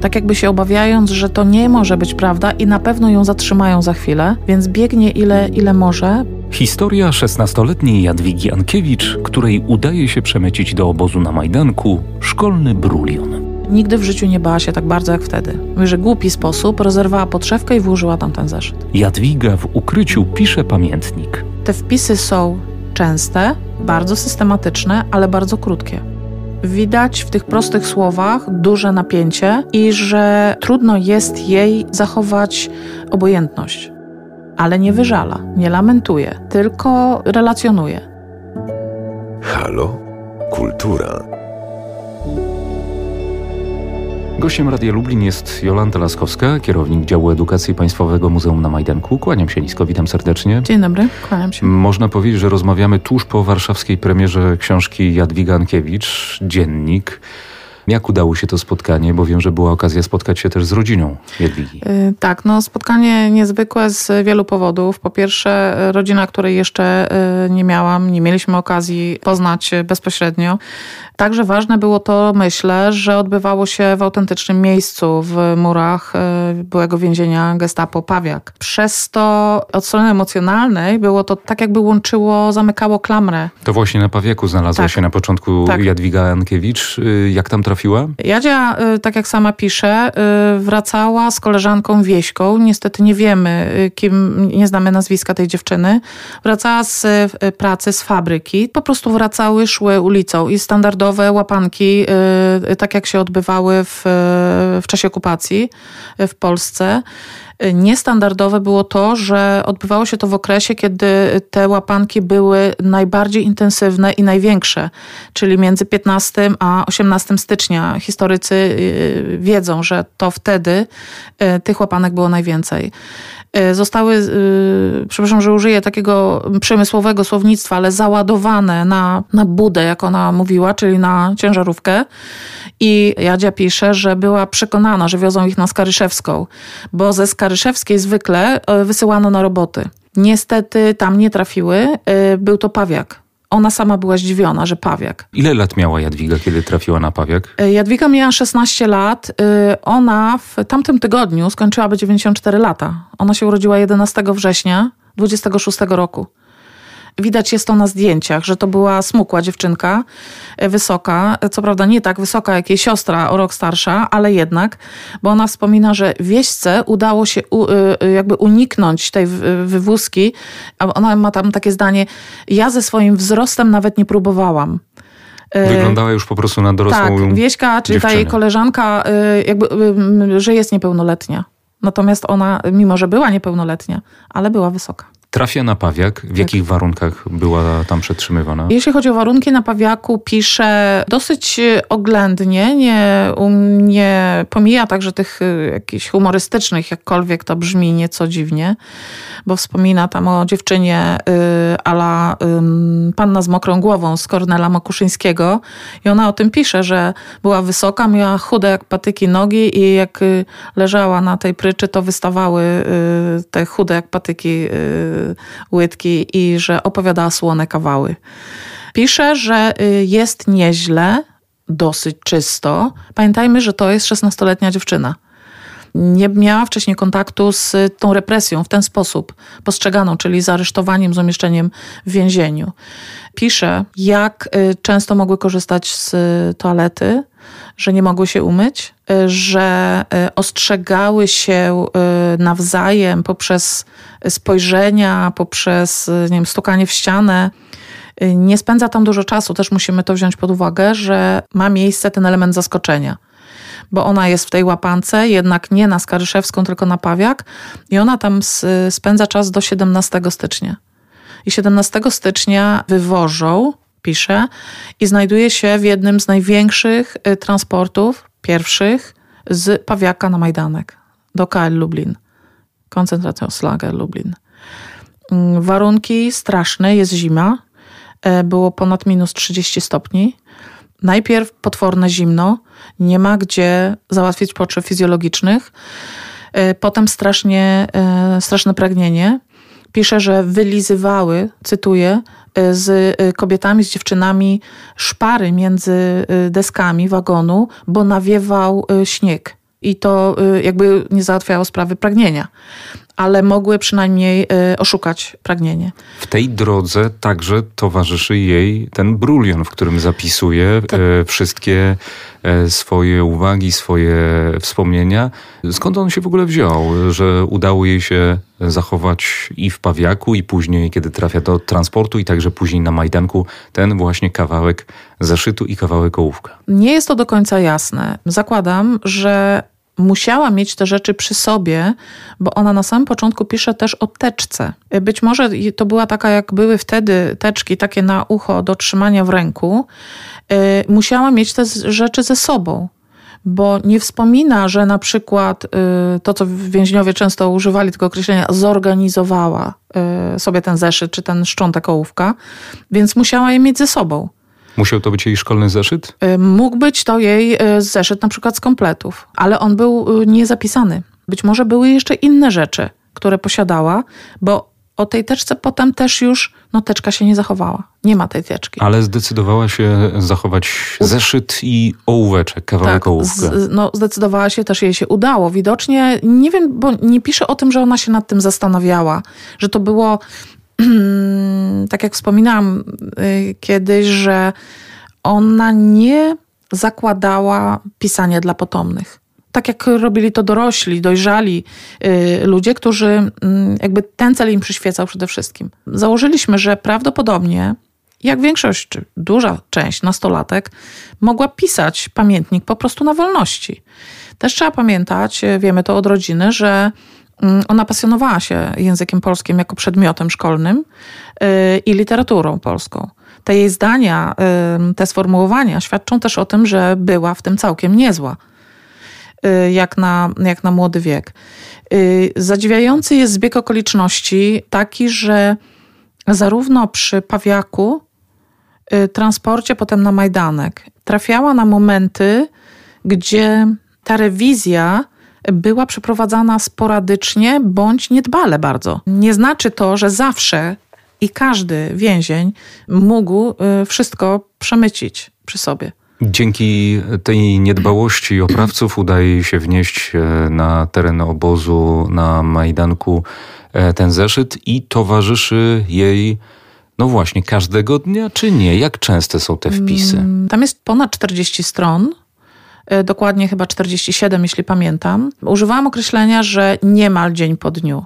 Tak jakby się obawiając, że to nie może być prawda i na pewno ją zatrzymają za chwilę, więc biegnie ile, ile może. Historia 16-letniej Jadwigi Ankiewicz, której udaje się przemycić do obozu na Majdanku szkolny brulion. Nigdy w życiu nie bała się tak bardzo jak wtedy. Mówi, że głupi sposób rozerwała podszewkę i włożyła tam ten zeszyt. Jadwiga w ukryciu pisze pamiętnik. Te wpisy są częste, bardzo systematyczne, ale bardzo krótkie. Widać w tych prostych słowach duże napięcie i że trudno jest jej zachować obojętność. Ale nie wyżala, nie lamentuje, tylko relacjonuje. Halo? Kultura. Gościem Radia Lublin jest Jolanta Laskowska, kierownik działu edukacji Państwowego Muzeum na Majdanku. Kłaniam się nisko, witam serdecznie. Dzień dobry, kłaniam się. Można powiedzieć, że rozmawiamy tuż po warszawskiej premierze książki Jadwiga Ankiewicz, Dziennik. Jak udało się to spotkanie? Bo wiem, że była okazja spotkać się też z rodziną Jadwigi. Yy, tak, no spotkanie niezwykłe z wielu powodów. Po pierwsze, rodzina, której jeszcze yy, nie miałam, nie mieliśmy okazji poznać bezpośrednio. Także ważne było to, myślę, że odbywało się w autentycznym miejscu, w murach yy, byłego więzienia Gestapo Pawiak. Przez to od strony emocjonalnej było to tak, jakby łączyło, zamykało klamrę. To właśnie na Pawiaku znalazła tak. się na początku tak. Jadwiga Ankiewicz. Jak tam trafiła? Jadzia, tak jak sama pisze, wracała z koleżanką Wieśką. Niestety nie wiemy, kim, nie znamy nazwiska tej dziewczyny. Wracała z pracy, z fabryki. Po prostu wracały, szły ulicą i standardowe łapanki, y, tak jak się odbywały w, w czasie okupacji w Polsce. Niestandardowe było to, że odbywało się to w okresie, kiedy te łapanki były najbardziej intensywne i największe, czyli między 15 a 18 stycznia. Historycy y, wiedzą, że to wtedy y, tych łapanek było najwięcej. E, zostały, przepraszam, że użyję takiego przemysłowego słownictwa, ale załadowane na, na budę, jak ona mówiła, czyli na ciężarówkę. I Jadzia pisze, że była przekonana, że wiozą ich na Skaryszewską, bo ze Skaryszewskiej zwykle e, wysyłano na roboty. Niestety tam nie trafiły. Był to pawiak ona sama była zdziwiona, że pawiak. Ile lat miała Jadwiga, kiedy trafiła na pawiak? E, Jadwiga miała 16 lat. E, ona w tamtym tygodniu skończyłaby 94 lata. Ona się urodziła 11 września 26 roku. Widać jest to na zdjęciach, że to była smukła dziewczynka, e, wysoka. Co prawda nie tak wysoka jak jej siostra, o rok starsza, ale jednak, bo ona wspomina, że wieśce udało się u, e, e, jakby uniknąć tej wywózki. Ona ma tam takie zdanie, ja ze swoim wzrostem nawet nie próbowałam. Wyglądała już po prostu na dorosłą Tak, Wieśka, czyli ta jej koleżanka, jakby, że jest niepełnoletnia. Natomiast ona, mimo że była niepełnoletnia, ale była wysoka. Trafia na Pawiak. W tak. jakich warunkach była tam przetrzymywana? Jeśli chodzi o warunki na Pawiaku, pisze dosyć oględnie, nie, nie pomija także tych y, jakichś humorystycznych, jakkolwiek to brzmi nieco dziwnie, bo wspomina tam o dziewczynie y, ala y, panna z mokrą głową z Kornela Mokuszyńskiego i ona o tym pisze, że była wysoka, miała chude jak patyki nogi i jak leżała na tej pryczy, to wystawały y, te chude jak patyki łydki i że opowiadała słone kawały. Pisze, że y, jest nieźle, dosyć czysto. Pamiętajmy, że to jest 16-letnia dziewczyna. Nie miała wcześniej kontaktu z tą represją w ten sposób postrzeganą, czyli z aresztowaniem, z umieszczeniem w więzieniu. Pisze, jak y, często mogły korzystać z toalety, że nie mogły się umyć, y, że y, ostrzegały się y, nawzajem poprzez spojrzenia, poprzez nie wiem, stukanie w ścianę. Nie spędza tam dużo czasu, też musimy to wziąć pod uwagę, że ma miejsce ten element zaskoczenia bo ona jest w tej łapance, jednak nie na Skaryszewską, tylko na Pawiak i ona tam spędza czas do 17 stycznia. I 17 stycznia wywożą pisze, i znajduje się w jednym z największych y, transportów, pierwszych, z Pawiaka na Majdanek, do KL Lublin, koncentracyjny Lublin. Mm, warunki straszne, jest zima, e, było ponad minus 30 stopni. Najpierw potworne zimno, nie ma gdzie załatwić potrzeb fizjologicznych. E, potem strasznie, e, straszne pragnienie. Pisze, że wylizywały, cytuję, Y, z kobietami, z dziewczynami szpary między deskami wagonu, bo nawiewał śnieg. i to jakby nie załatwiało sprawy pragnienia, ale mogły przynajmniej y, oszukać pragnienie. W tej drodze także towarzyszy jej ten brulion, w którym zapisuje Tak. e, wszystkie e, swoje uwagi, swoje wspomnienia. Skąd on się w ogóle wziął, że udało jej się zachować i w Pawiaku, i później, kiedy trafia do transportu, i także później na Majdanku, ten właśnie kawałek zeszytu i kawałek ołówka. Nie jest to do końca jasne. Zakładam, że musiała mieć te rzeczy przy sobie, bo ona na samym początku pisze też o teczce. Być może to była taka, jak były wtedy teczki, takie na ucho do trzymania w ręku. Yy, Musiała mieć te rzeczy ze sobą. Bo nie wspomina, że na przykład yy, to, co więźniowie często używali tego określenia, zorganizowała sobie ten zeszyt czy ten szczątek ołówka, więc musiała je mieć ze sobą. Musiał to być jej szkolny zeszyt? Y, Mógł być to jej y, zeszyt na przykład z kompletów, ale on był y, niezapisany. Być może były jeszcze inne rzeczy, które posiadała, bo o tej teczce potem też już, no teczka się nie zachowała. Nie ma tej teczki. Ale zdecydowała się zachować zeszyt i ołóweczek, kawałek tak, ołówka. z, no, zdecydowała się, też jej się udało. Widocznie, nie wiem, bo nie pisze o tym, że ona się nad tym zastanawiała, że to było, tak jak wspominałam y, kiedyś, że ona nie zakładała pisania dla potomnych. Tak jak robili to dorośli, dojrzali y, ludzie, którzy mm, jakby ten cel im przyświecał przede wszystkim. Założyliśmy, że prawdopodobnie jak większość, czy duża część nastolatek, mogła pisać pamiętnik po prostu na wolności. Też trzeba pamiętać, e, wiemy to od rodziny, że mm, ona pasjonowała się językiem polskim jako przedmiotem szkolnym yy, i literaturą polską. Te jej zdania, te sformułowania świadczą też o tym, że była w tym całkiem niezła, yy, jak na, jak na młody wiek. Yy, Zadziwiający jest zbieg okoliczności taki, że zarówno przy Pawiaku, y, transporcie potem na Majdanek, trafiała na momenty, gdzie ta rewizja była przeprowadzana sporadycznie bądź niedbale bardzo. Nie znaczy to, że zawsze i każdy więzień mógł y, wszystko przemycić przy sobie. Dzięki tej niedbałości oprawców udaje się wnieść e, na teren obozu na Majdanku e, ten zeszyt i towarzyszy jej, no właśnie, każdego dnia, czy nie? Jak częste są te wpisy? Mm, Tam jest ponad 40 stron, dokładnie chyba 47, jeśli pamiętam. Używałam określenia, że niemal dzień po dniu.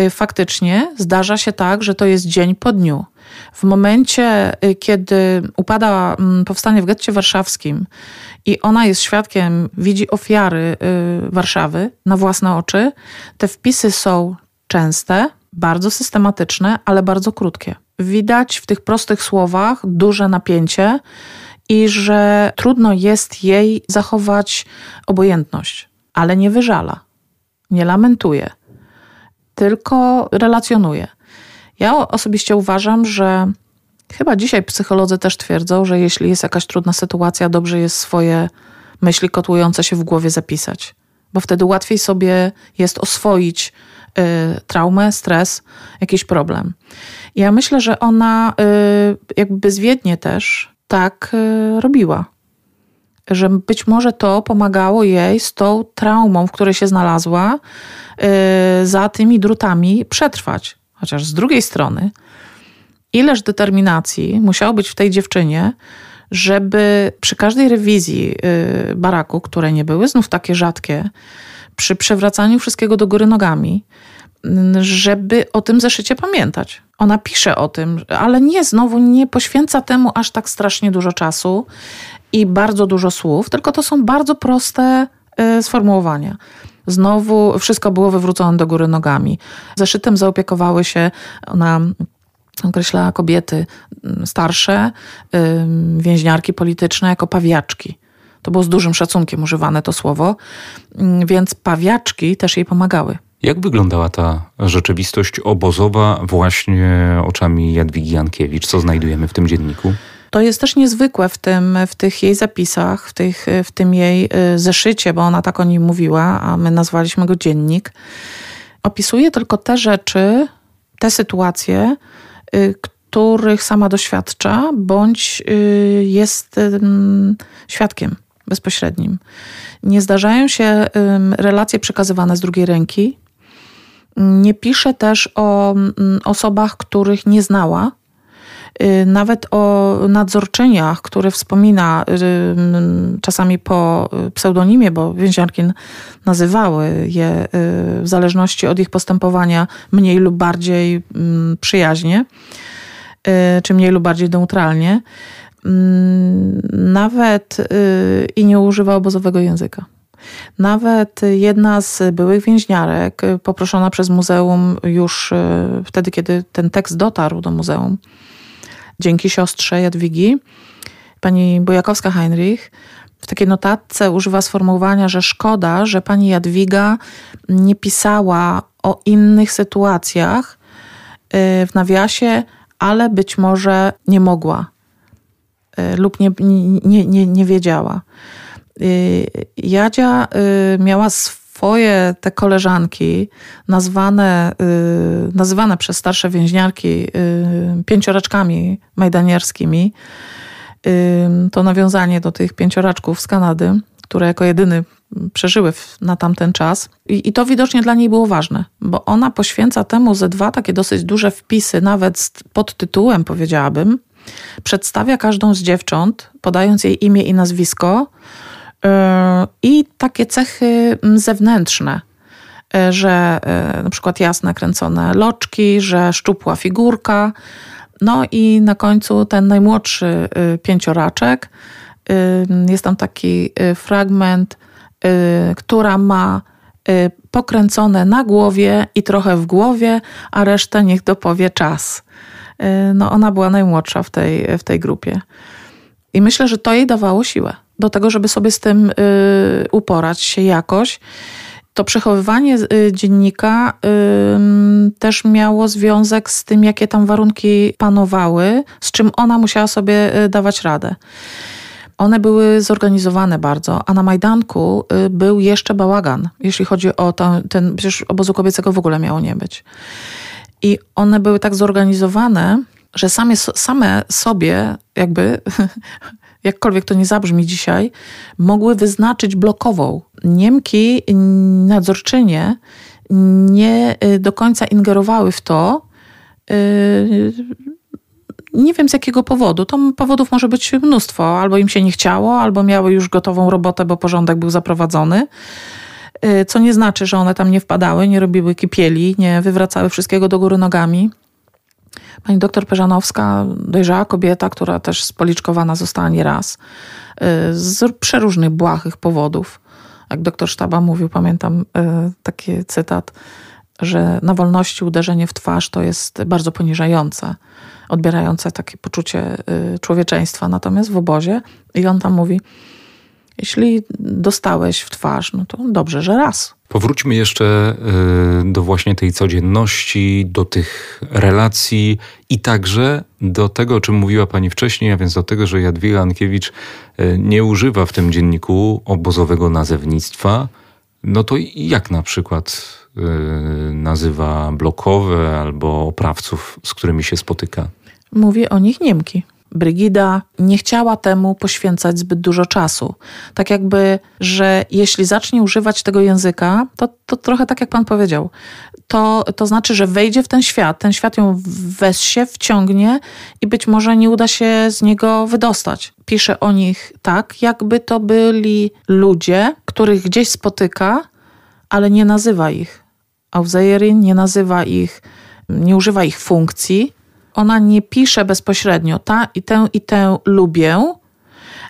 Y, Faktycznie zdarza się tak, że to jest dzień po dniu. W momencie, y, kiedy upada mm, powstanie w getcie warszawskim i ona jest świadkiem, widzi ofiary Warszawy na własne oczy, te wpisy są częste, bardzo systematyczne, ale bardzo krótkie. Widać w tych prostych słowach duże napięcie i że trudno jest jej zachować obojętność, ale nie wyżala, nie lamentuje, tylko relacjonuje. Ja osobiście uważam, że chyba dzisiaj psycholodzy też twierdzą, że jeśli jest jakaś trudna sytuacja, dobrze jest swoje myśli kotłujące się w głowie zapisać, bo wtedy łatwiej sobie jest oswoić y, traumę, stres, jakiś problem. Ja myślę, że ona y, jakby bezwiednie też tak y, robiła. Że być może to pomagało jej z tą traumą, w której się znalazła, y, za tymi drutami przetrwać. Chociaż z drugiej strony, ileż determinacji musiało być w tej dziewczynie, żeby przy każdej rewizji y, baraku, które nie były znów takie rzadkie, przy przewracaniu wszystkiego do góry nogami, żeby o tym zeszycie pamiętać. Ona pisze o tym, ale nie, znowu nie poświęca temu aż tak strasznie dużo czasu i bardzo dużo słów, tylko to są bardzo proste y, sformułowania. Znowu wszystko było wywrócone do góry nogami. Zeszytem zaopiekowały się, ona określała kobiety mm, starsze, więźniarki polityczne jako pawiaczki. To było z dużym szacunkiem używane to słowo, Ym, więc pawiaczki też jej pomagały. Jak wyglądała ta rzeczywistość obozowa właśnie oczami Jadwigi Jankiewicz? Co znajdujemy w tym dzienniku? To jest też niezwykłe w, tym, w tych jej zapisach, w, tych, w tym jej y, zeszycie, bo ona tak o nim mówiła, a my nazwaliśmy go dziennik. Opisuje tylko te rzeczy, te sytuacje, y, których sama doświadcza, bądź y, jest świadkiem bezpośrednim. Nie zdarzają się relacje przekazywane z drugiej ręki. Nie pisze też o osobach, których nie znała. Y, nawet o nadzorczyniach, które wspomina y, czasami po pseudonimie, bo więziarki nazywały je w zależności od ich postępowania mniej lub bardziej przyjaźnie, czy mniej lub bardziej neutralnie. Mm, nawet y, i nie używa obozowego języka. Nawet jedna z byłych więźniarek, y, poproszona przez muzeum już y, wtedy, kiedy ten tekst dotarł do muzeum, dzięki siostrze Jadwigi, pani Bojakowska-Heinrich, w takiej notatce używa sformułowania, że szkoda, że pani Jadwiga nie pisała o innych sytuacjach w nawiasie, ale być może nie mogła Y, lub nie, nie, nie, nie wiedziała. Y, Jadzia y, miała swoje te koleżanki, nazwane, nazywane przez starsze więźniarki pięcioraczkami majdanierskimi. To nawiązanie do tych pięcioraczków z Kanady, które jako jedyny przeżyły na tamten czas. I, I, to widocznie dla niej było ważne, bo ona poświęca temu ze dwa takie dosyć duże wpisy, nawet pod tytułem, powiedziałabym, Przedstawia każdą z dziewcząt, podając jej imię i nazwisko i takie cechy mm, zewnętrzne, yy, że yy, na przykład jasne kręcone loczki, że szczupła figurka. No i na końcu ten najmłodszy pięcioraczek. Jest tam taki fragment, która ma pokręcone na głowie i trochę w głowie, a resztę niech dopowie czas. Y, no ona była najmłodsza w tej, w tej grupie. I myślę, że to jej dawało siłę do tego, żeby sobie z tym y, uporać się jakoś. To przechowywanie y, dziennika też miało związek z tym, jakie tam warunki panowały, z czym ona musiała sobie dawać radę. One były zorganizowane bardzo, a na Majdanku był jeszcze bałagan, jeśli chodzi o ten, ten przecież obozu kobiecego w ogóle miało nie być. I one były tak zorganizowane, że same, same sobie, jakby, jakkolwiek to nie zabrzmi dzisiaj, mogły wyznaczyć blokową. Niemki, nadzorczynie nie y, do końca ingerowały w to. Y, nie wiem z jakiego powodu. To powodów może być mnóstwo. Albo im się nie chciało, albo miały już gotową robotę, bo porządek był zaprowadzony. Y, co nie znaczy, że one tam nie wpadały, nie robiły kipieli, nie wywracały wszystkiego do góry nogami. Pani doktor Peżanowska, dojrzała kobieta, która też spoliczkowana została nieraz y, z przeróżnych błahych powodów. Jak doktor Sztaba mówił, pamiętam y, taki cytat, że na wolności uderzenie w twarz to jest bardzo poniżające, odbierające takie poczucie człowieczeństwa. Natomiast w obozie, i on tam mówi, jeśli dostałeś w twarz, no to dobrze, że raz. Powróćmy jeszcze y, do właśnie tej codzienności, do tych relacji i także do tego, o czym mówiła Pani wcześniej, a więc do tego, że Jadwiga Ankiewicz y, nie używa w tym dzienniku obozowego nazewnictwa. No to jak na przykład y, nazywa blokowe albo oprawców, z którymi się spotyka? Mówi o nich Niemki. Brygida nie chciała temu poświęcać zbyt dużo czasu. Tak jakby, że jeśli zacznie używać tego języka, to, to trochę tak jak pan powiedział, to, to znaczy, że wejdzie w ten świat, ten świat ją weźmie, wciągnie i być może nie uda się z niego wydostać. Pisze o nich tak, jakby to byli ludzie, których gdzieś spotyka, ale nie nazywa ich Aufseherin, nie nazywa ich, nie używa ich funkcji, ona nie pisze bezpośrednio, ta i tę i tę lubię,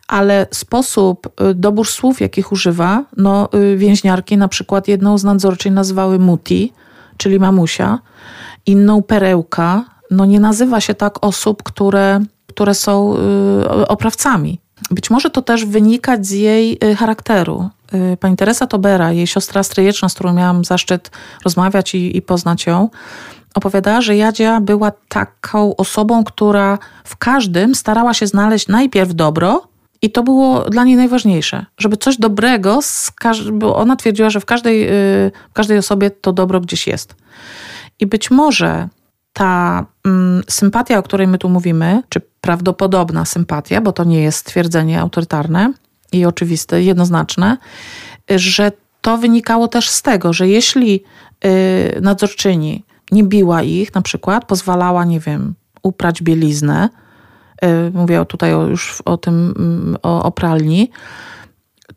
ale sposób, y, dobór słów, jakich używa, no y, więźniarki na przykład jedną z nadzorczej nazywały Muti, czyli mamusia, inną perełka, no nie nazywa się tak osób, które, które są y, oprawcami. Być może to też wynikać z jej charakteru. Pani Teresa Tobera, jej siostra stryjeczna, z którą miałam zaszczyt rozmawiać i, i poznać ją, opowiadała, że Jadzia była taką osobą, która w każdym starała się znaleźć najpierw dobro, i to było dla niej najważniejsze, żeby coś dobrego, bo ona twierdziła, że w każdej, y, w każdej osobie to dobro gdzieś jest. I być może ta mm, sympatia, o której my tu mówimy, czy prawdopodobna sympatia, bo to nie jest stwierdzenie autorytarne, i oczywiste, jednoznaczne, że to wynikało też z tego, że jeśli y, nadzorczyni nie biła ich, na przykład pozwalała, nie wiem, uprać bieliznę, y, mówię tutaj o, już o tym, mm, o, o pralni,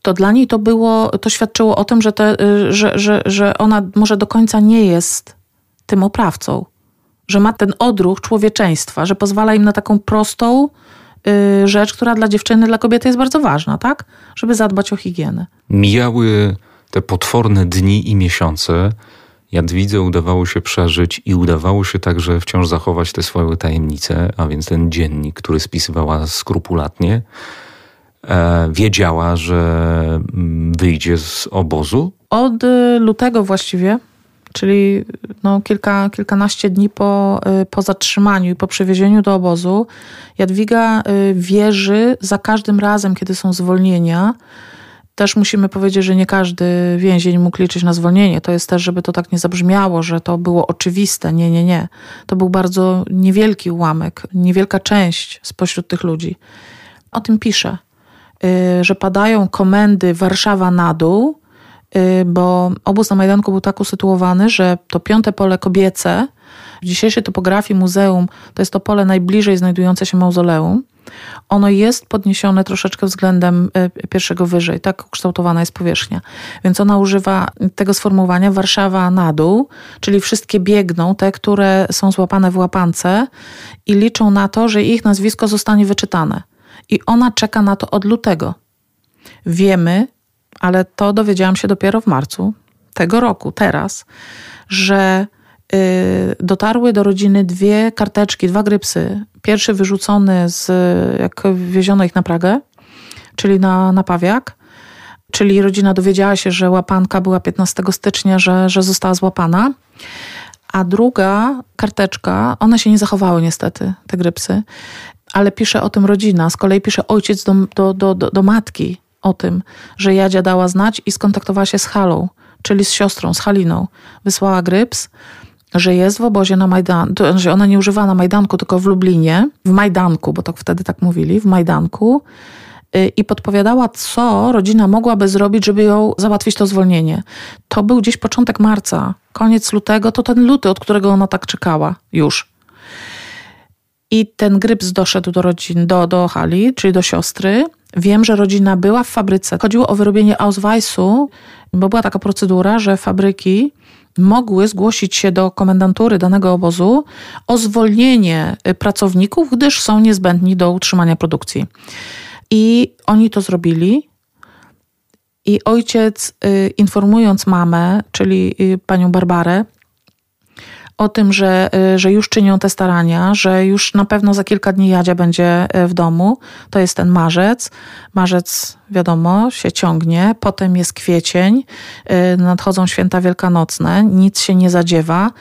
to dla niej to było, to świadczyło o tym, że, te, y, że, że, że ona może do końca nie jest tym oprawcą, że ma ten odruch człowieczeństwa, że pozwala im na taką prostą y, rzecz, która dla dziewczyny, dla kobiety jest bardzo ważna, tak? Żeby zadbać o higienę. Mijały te potworne dni i miesiące. Jadwidze udawało się przeżyć i udawało się także wciąż zachować te swoje tajemnice, a więc ten dziennik, który spisywała skrupulatnie. E, wiedziała, że mm, wyjdzie z obozu? Od y, lutego właściwie, czyli no kilka, kilkanaście dni po, y, po zatrzymaniu i po przewiezieniu do obozu, Jadwiga wierzy za każdym razem, kiedy są zwolnienia. Też musimy powiedzieć, że nie każdy więzień mógł liczyć na zwolnienie. To jest też, żeby to tak nie zabrzmiało, że to było oczywiste. Nie, nie, nie. To był bardzo niewielki ułamek, niewielka część spośród tych ludzi. O tym pisze. Y, że padają komendy Warszawa na dół, y, bo obóz na Majdanku był tak usytuowany, że to piąte pole kobiece w dzisiejszej topografii muzeum to jest to pole najbliżej znajdujące się mauzoleum. Ono jest podniesione troszeczkę względem y, pierwszego wyżej, tak ukształtowana jest powierzchnia. Więc ona używa tego sformułowania Warszawa na dół, czyli wszystkie biegną, te, które są złapane w łapance i liczą na to, że ich nazwisko zostanie wyczytane i ona czeka na to od lutego. Wiemy, ale to dowiedziałam się dopiero w marcu tego roku, teraz, że dotarły do rodziny dwie karteczki, dwa grypsy. Pierwszy wyrzucony z, jak wieziono ich na Pragę, czyli na, na Pawiak, czyli rodzina dowiedziała się, że łapanka była 15 stycznia, że, że została złapana. A druga karteczka, one się nie zachowały niestety, te grypsy, ale pisze o tym rodzina. Z kolei pisze ojciec do, do, do, do, do matki o tym, że Jadzia dała znać i skontaktowała się z Halą, czyli z siostrą, z Haliną. Wysłała gryps, że jest w obozie na Majdanku, że ona nie używa na Majdanku, tylko w Lublinie, w Majdanku, bo to wtedy tak mówili, w Majdanku y, i podpowiadała, co rodzina mogłaby zrobić, żeby ją załatwić to zwolnienie. To był gdzieś początek marca, koniec lutego, to ten luty, od którego ona tak czekała już. I ten gryps doszedł do rodzin, do, do Hali, czyli do siostry. Wiem, że rodzina była w fabryce. Chodziło o wyrobienie Ausweisu, bo była taka procedura, że fabryki mogły zgłosić się do komendantury danego obozu o zwolnienie pracowników, gdyż są niezbędni do utrzymania produkcji. I oni to zrobili. I ojciec, y, informując mamę, czyli y, panią Barbarę, o tym, że, y, że już czynią te starania, że już na pewno za kilka dni Jadzia będzie y, w domu. To jest ten marzec. Marzec, wiadomo, się ciągnie. Potem jest kwiecień, y, nadchodzą święta wielkanocne, nic się nie zadziewa.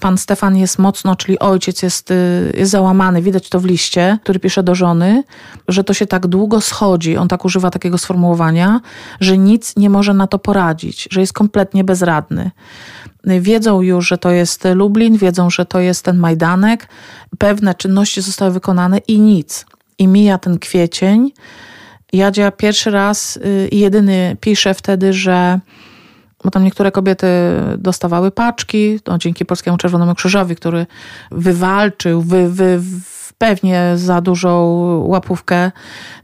Pan Stefan jest mocno, czyli ojciec jest, jest załamany, widać to w liście, który pisze do żony, że to się tak długo schodzi, on tak używa takiego sformułowania, że nic nie może na to poradzić, że jest kompletnie bezradny. Wiedzą już, że to jest Lublin, wiedzą, że to jest ten Majdanek, pewne czynności zostały wykonane i nic. I mija ten kwiecień. Jadzia pierwszy raz y, i jedyny pisze wtedy, że bo tam niektóre kobiety dostawały paczki, no, dzięki Polskiemu Czerwonemu Krzyżowi, który wywalczył, wy, wy, pewnie za dużą łapówkę,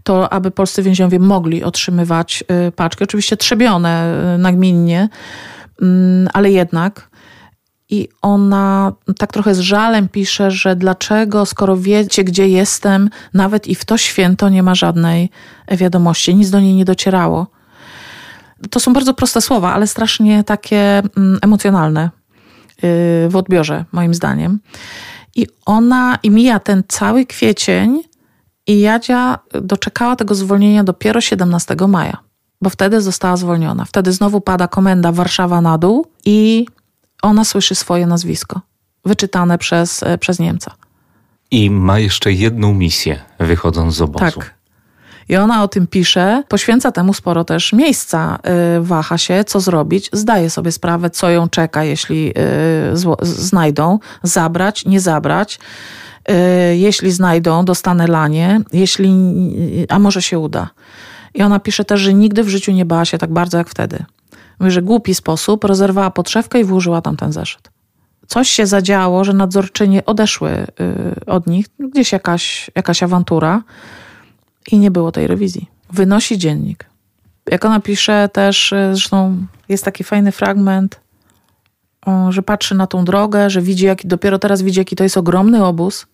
to aby polscy więźniowie mogli otrzymywać y, paczki. Oczywiście trzebione y, nagminnie, mm, ale jednak. I ona tak trochę z żalem pisze, że dlaczego, skoro wiecie, gdzie jestem, nawet i w to święto nie ma żadnej wiadomości, nic do niej nie docierało to są bardzo proste słowa, ale strasznie takie mm, emocjonalne y, w odbiorze, moim zdaniem. I ona, i mija ten cały kwiecień, i Jadzia doczekała tego zwolnienia dopiero 17 maja, bo wtedy została zwolniona. Wtedy znowu pada komenda Warszawa na dół i ona słyszy swoje nazwisko, wyczytane przez, e, przez Niemca. I ma jeszcze jedną misję, wychodząc z obozu. Tak. I ona o tym pisze, poświęca temu sporo też miejsca, y, waha się, co zrobić, zdaje sobie sprawę, co ją czeka, jeśli y, znajdą, zabrać, nie zabrać. Y, jeśli znajdą, dostanę lanie, jeśli, a może się uda. I ona pisze też, że nigdy w życiu nie bała się tak bardzo jak wtedy. Mówi, że głupi sposób rozerwała podszewkę i włożyła tam ten zeszyt. Coś się zadziało, że nadzorczynie odeszły od nich, gdzieś jakaś, jakaś awantura i nie było tej rewizji. Wynosi dziennik. Jak ona pisze też, y, zresztą jest taki fajny fragment, że patrzy na tą drogę, że widzi, jak, dopiero teraz widzi, jaki to jest ogromny obóz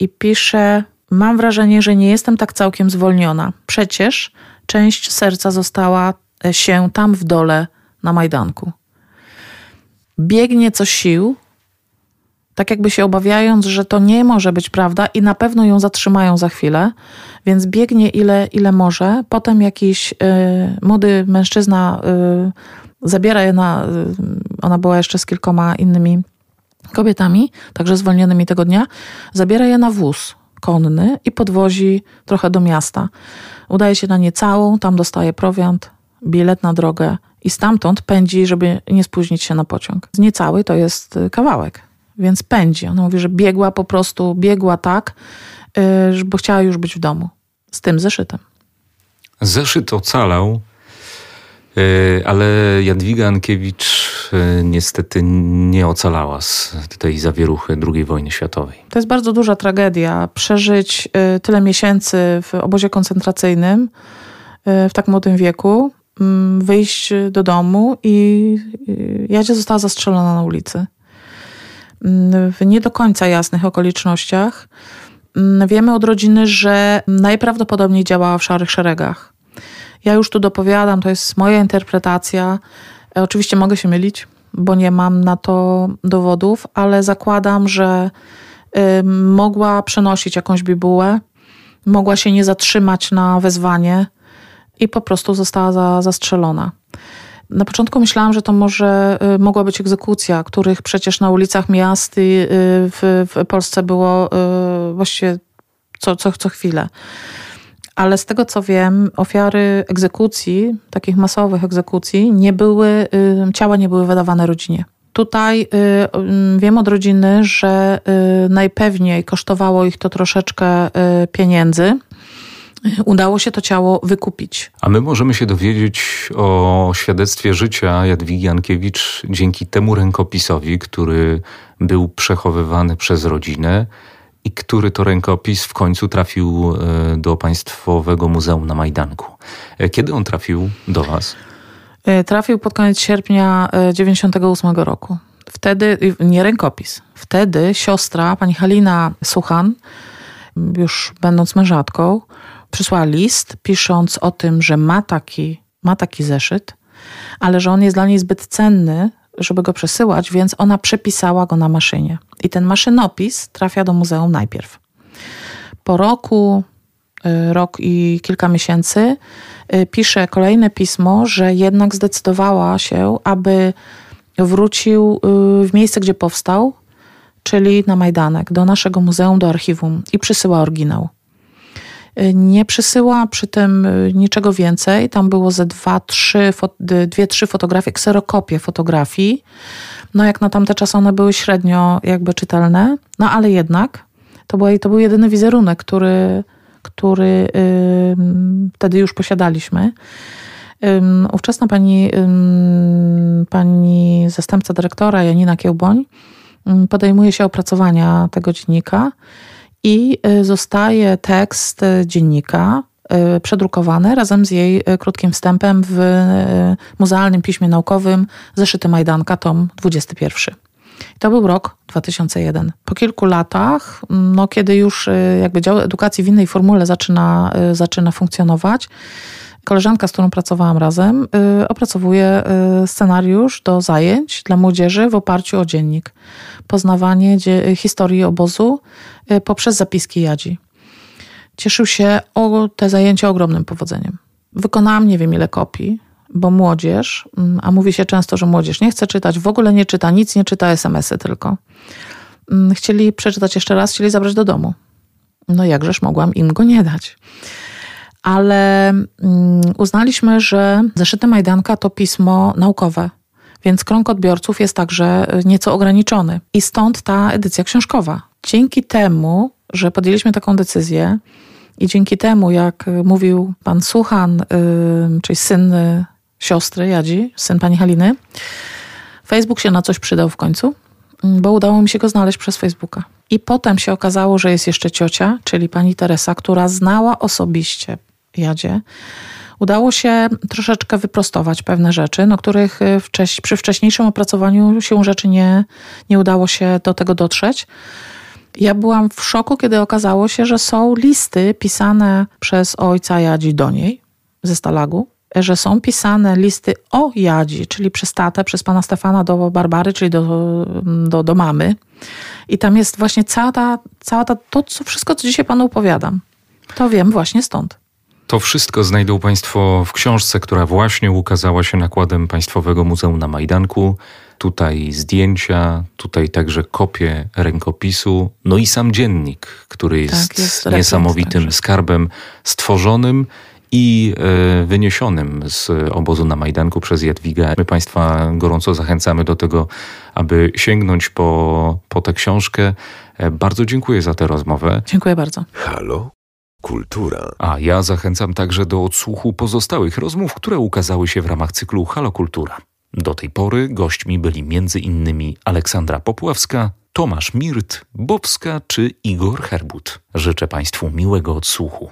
i pisze, mam wrażenie, że nie jestem tak całkiem zwolniona. Przecież część serca została e, się tam w dole na Majdanku. Biegnie co sił, tak jakby się obawiając, że to nie może być prawda i na pewno ją zatrzymają za chwilę, więc biegnie ile, ile może. Potem jakiś y, młody mężczyzna y, zabiera je na, y, ona była jeszcze z kilkoma innymi kobietami, także zwolnionymi tego dnia, zabiera je na wóz konny i podwozi trochę do miasta. Udaje się na nie całą, tam dostaje prowiant, bilet na drogę i stamtąd pędzi, żeby nie spóźnić się na pociąg. Z niecały to jest y, kawałek, więc pędzi. Ona mówi, że biegła po prostu, biegła tak, yy, bo chciała już być w domu z tym zeszytem. Zeszyt ocalał, yy, ale Jadwiga Ankiewicz E, niestety nie ocalała z tej zawieruchy II wojny światowej. To jest bardzo duża tragedia. Przeżyć tyle miesięcy w obozie koncentracyjnym w tak młodym wieku, mm, wyjść do domu i Jadzia została zastrzelona na ulicy. W nie do końca jasnych okolicznościach. Mm, wiemy od rodziny, że najprawdopodobniej działała w szarych szeregach. Ja już tu dopowiadam, to jest moja interpretacja. E, oczywiście mogę się mylić, bo nie mam na to dowodów, ale zakładam, że mogła przenosić jakąś bibułę, mogła się nie zatrzymać na wezwanie i po prostu została za, zastrzelona. Na początku myślałam, że to może y, mogła być egzekucja, których przecież na ulicach miast y, w, w Polsce było y, właściwie co, co, co chwilę ale z tego co wiem, ofiary egzekucji, takich masowych egzekucji, nie były, ciała nie były wydawane rodzinie. Tutaj y, wiem od rodziny, że najpewniej kosztowało ich to troszeczkę pieniędzy. Udało się to ciało wykupić. A my możemy się dowiedzieć o świadectwie życia Jadwigi Jankiewicz dzięki temu rękopisowi, który był przechowywany przez rodzinę i który to rękopis w końcu trafił e, do Państwowego Muzeum na Majdanku. E, kiedy on trafił do Was? E, trafił pod koniec sierpnia 98 roku. Wtedy, nie rękopis, wtedy siostra, pani Halina Suchan, już będąc mężatką, przysłała list, pisząc o tym, że ma taki, ma taki zeszyt, ale że on jest dla niej zbyt cenny, żeby go przesyłać, więc ona przepisała go na maszynie. I ten maszynopis trafia do muzeum najpierw. Po roku, y, rok i kilka miesięcy y, pisze kolejne pismo, że jednak zdecydowała się, aby wrócił y, w miejsce, gdzie powstał, czyli na Majdanek, do naszego muzeum, do archiwum i przysyła oryginał. Nie przysyła przy tym niczego więcej. Tam było ze dwa, trzy, dwie, trzy fotografie, kserokopie fotografii. No jak na tamte czasy one były średnio jakby czytelne, no ale jednak to, była, to był jedyny wizerunek, który, który yy, wtedy już posiadaliśmy. Yy, ówczesna pani, pani zastępca dyrektora Janina Kiełboń podejmuje się opracowania tego dziennika i y, zostaje tekst y, dziennika y, przedrukowany razem z jej krótkim wstępem w Muzealnym Piśmie Naukowym Zeszyty Majdanka, tom 21. To był rok 2001. Po kilku latach, no, kiedy już jakby dział edukacji w innej formule zaczyna, zaczyna funkcjonować, koleżanka, z którą pracowałam razem, opracowuje scenariusz do zajęć dla młodzieży w oparciu o dziennik. Poznawanie historii obozu Y, poprzez zapiski Jadzi. Cieszył się o te zajęcia ogromnym powodzeniem. Wykonałam nie wiem ile kopii, bo młodzież, mm, a mówi się często, że młodzież nie chce czytać, w ogóle nie czyta, nic nie czyta, SMS-y tylko. Mm, chcieli przeczytać jeszcze raz, chcieli zabrać do domu. No jakżeż mogłam im go nie dać. Ale mm, uznaliśmy, że zeszyty Majdanka to pismo naukowe, więc krąg odbiorców jest także y, nieco ograniczony. I stąd ta edycja książkowa. Dzięki temu, że podjęliśmy taką decyzję I dzięki temu, jak mówił pan Suchan, czyli syn siostry Jadzi, syn pani Haliny, Facebook się na coś przydał w końcu, bo udało mi się go znaleźć przez Facebooka. I potem się okazało, że jest jeszcze ciocia, czyli pani Teresa, która znała osobiście Jadzie. Udało się troszeczkę wyprostować pewne rzeczy, no których wcześ, przy wcześniejszym opracowaniu się rzeczy nie, nie udało się do tego dotrzeć. Ja byłam w szoku, kiedy okazało się, że są listy pisane przez ojca Jadzi do niej ze Stalagu, że są pisane listy o Jadzi, czyli przez tatę, przez pana Stefana do Barbary, czyli do, do, do mamy. I tam jest właśnie cała ta, cała ta, to co, wszystko, co dzisiaj panu opowiadam. To wiem właśnie stąd. To wszystko znajdą Państwo w książce, która właśnie ukazała się nakładem Państwowego Muzeum na Majdanku. Tutaj zdjęcia, tutaj także kopie rękopisu, no i sam dziennik, który jest, tak, jest niesamowitym skarbem stworzonym i e, wyniesionym z obozu na Majdanku przez Jadwigę. My Państwa gorąco zachęcamy do tego, aby sięgnąć po, po tę książkę. E, bardzo dziękuję za tę rozmowę. Dziękuję bardzo. Halo? Kultura. A ja zachęcam także do odsłuchu pozostałych rozmów, które ukazały się w ramach cyklu Halo Kultura. Do tej pory gośćmi byli m.in. Aleksandra Popławska, Tomasz Mirt, Bobska czy Igor Herbut. Życzę Państwu miłego odsłuchu.